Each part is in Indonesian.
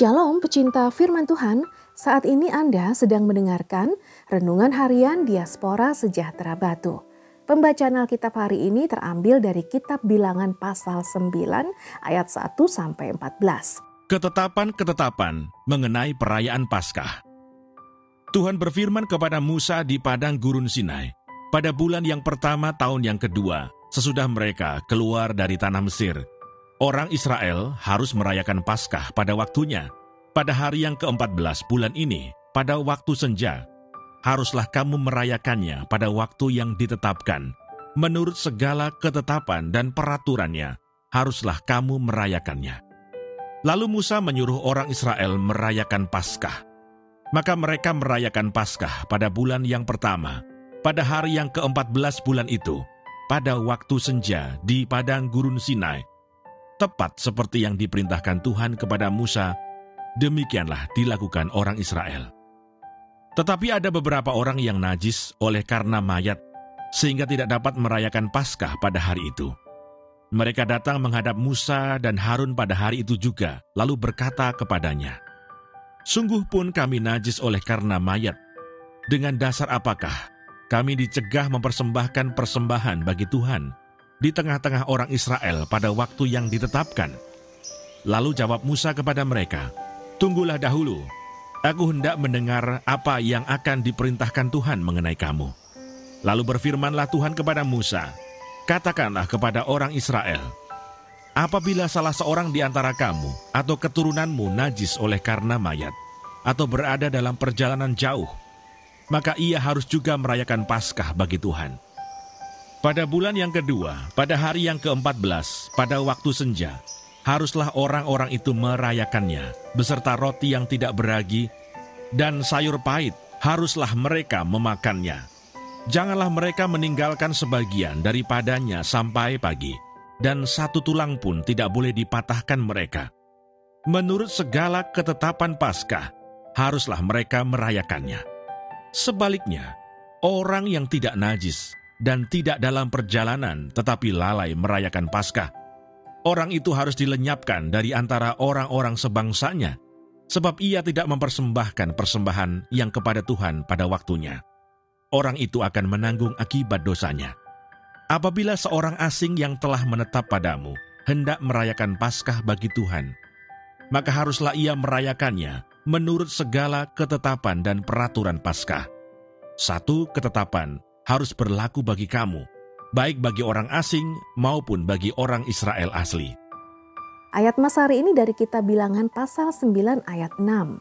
Shalom pecinta firman Tuhan, saat ini Anda sedang mendengarkan Renungan Harian Diaspora Sejahtera Batu. Pembacaan Alkitab hari ini terambil dari kitab bilangan pasal 9 ayat 1 sampai 14. Ketetapan-ketetapan mengenai perayaan Paskah. Tuhan berfirman kepada Musa di padang gurun Sinai pada bulan yang pertama tahun yang kedua sesudah mereka keluar dari tanah Mesir Orang Israel harus merayakan Paskah pada waktunya. Pada hari yang ke-14 bulan ini, pada waktu senja, haruslah kamu merayakannya pada waktu yang ditetapkan. Menurut segala ketetapan dan peraturannya, haruslah kamu merayakannya. Lalu Musa menyuruh orang Israel merayakan Paskah. Maka mereka merayakan Paskah pada bulan yang pertama, pada hari yang ke-14 bulan itu, pada waktu senja di padang gurun Sinai, tepat seperti yang diperintahkan Tuhan kepada Musa, demikianlah dilakukan orang Israel. Tetapi ada beberapa orang yang najis oleh karena mayat, sehingga tidak dapat merayakan Paskah pada hari itu. Mereka datang menghadap Musa dan Harun pada hari itu juga, lalu berkata kepadanya, Sungguh pun kami najis oleh karena mayat. Dengan dasar apakah kami dicegah mempersembahkan persembahan bagi Tuhan di tengah-tengah orang Israel pada waktu yang ditetapkan. Lalu jawab Musa kepada mereka, Tunggulah dahulu, aku hendak mendengar apa yang akan diperintahkan Tuhan mengenai kamu. Lalu berfirmanlah Tuhan kepada Musa, Katakanlah kepada orang Israel, Apabila salah seorang di antara kamu atau keturunanmu najis oleh karena mayat, atau berada dalam perjalanan jauh, maka ia harus juga merayakan Paskah bagi Tuhan pada bulan yang kedua, pada hari yang ke-14, pada waktu senja, haruslah orang-orang itu merayakannya, beserta roti yang tidak beragi, dan sayur pahit, haruslah mereka memakannya. Janganlah mereka meninggalkan sebagian daripadanya sampai pagi, dan satu tulang pun tidak boleh dipatahkan mereka. Menurut segala ketetapan Paskah, haruslah mereka merayakannya. Sebaliknya, orang yang tidak najis dan tidak dalam perjalanan tetapi lalai merayakan Paskah. Orang itu harus dilenyapkan dari antara orang-orang sebangsanya, sebab ia tidak mempersembahkan persembahan yang kepada Tuhan pada waktunya. Orang itu akan menanggung akibat dosanya. Apabila seorang asing yang telah menetap padamu hendak merayakan Paskah bagi Tuhan, maka haruslah ia merayakannya menurut segala ketetapan dan peraturan Paskah. Satu ketetapan harus berlaku bagi kamu, baik bagi orang asing maupun bagi orang Israel asli. Ayat Mas hari ini dari kita bilangan pasal 9 ayat 6.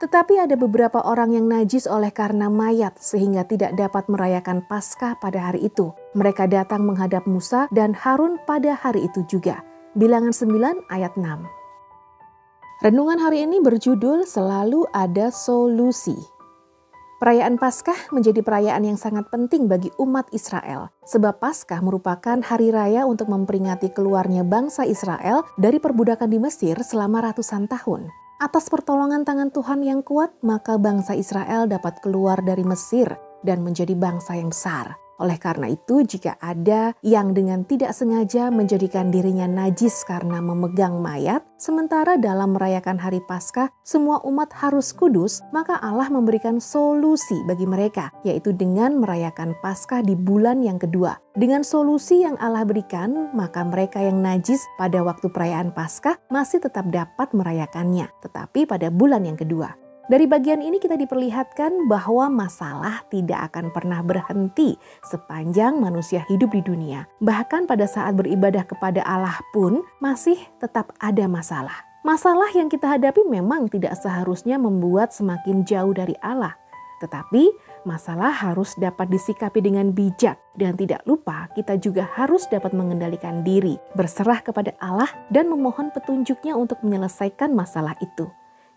Tetapi ada beberapa orang yang najis oleh karena mayat sehingga tidak dapat merayakan Paskah pada hari itu. Mereka datang menghadap Musa dan Harun pada hari itu juga. Bilangan 9 ayat 6. Renungan hari ini berjudul Selalu Ada Solusi. Perayaan Paskah menjadi perayaan yang sangat penting bagi umat Israel, sebab Paskah merupakan hari raya untuk memperingati keluarnya bangsa Israel dari perbudakan di Mesir selama ratusan tahun. Atas pertolongan tangan Tuhan yang kuat, maka bangsa Israel dapat keluar dari Mesir dan menjadi bangsa yang besar. Oleh karena itu, jika ada yang dengan tidak sengaja menjadikan dirinya najis karena memegang mayat, sementara dalam merayakan hari Paskah semua umat harus kudus, maka Allah memberikan solusi bagi mereka, yaitu dengan merayakan Paskah di bulan yang kedua. Dengan solusi yang Allah berikan, maka mereka yang najis pada waktu perayaan Paskah masih tetap dapat merayakannya, tetapi pada bulan yang kedua. Dari bagian ini kita diperlihatkan bahwa masalah tidak akan pernah berhenti sepanjang manusia hidup di dunia. Bahkan pada saat beribadah kepada Allah pun masih tetap ada masalah. Masalah yang kita hadapi memang tidak seharusnya membuat semakin jauh dari Allah. Tetapi masalah harus dapat disikapi dengan bijak dan tidak lupa kita juga harus dapat mengendalikan diri, berserah kepada Allah dan memohon petunjuknya untuk menyelesaikan masalah itu.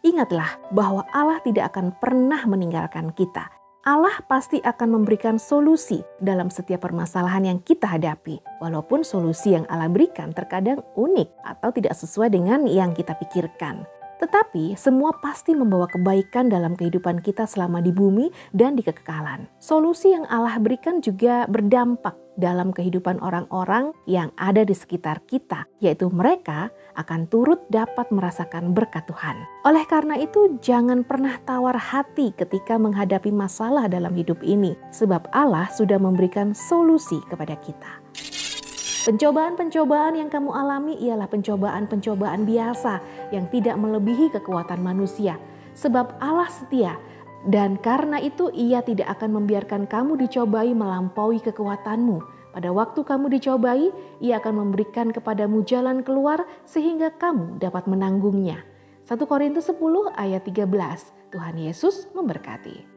Ingatlah bahwa Allah tidak akan pernah meninggalkan kita. Allah pasti akan memberikan solusi dalam setiap permasalahan yang kita hadapi. Walaupun solusi yang Allah berikan terkadang unik atau tidak sesuai dengan yang kita pikirkan. Tetapi semua pasti membawa kebaikan dalam kehidupan kita selama di bumi dan di kekekalan. Solusi yang Allah berikan juga berdampak dalam kehidupan orang-orang yang ada di sekitar kita, yaitu mereka akan turut dapat merasakan berkat Tuhan. Oleh karena itu, jangan pernah tawar hati ketika menghadapi masalah dalam hidup ini, sebab Allah sudah memberikan solusi kepada kita. Pencobaan-pencobaan yang kamu alami ialah pencobaan-pencobaan biasa yang tidak melebihi kekuatan manusia, sebab Allah setia, dan karena itu Ia tidak akan membiarkan kamu dicobai melampaui kekuatanmu. Pada waktu kamu dicobai, Ia akan memberikan kepadamu jalan keluar sehingga kamu dapat menanggungnya. 1 Korintus 10 ayat 13. Tuhan Yesus memberkati.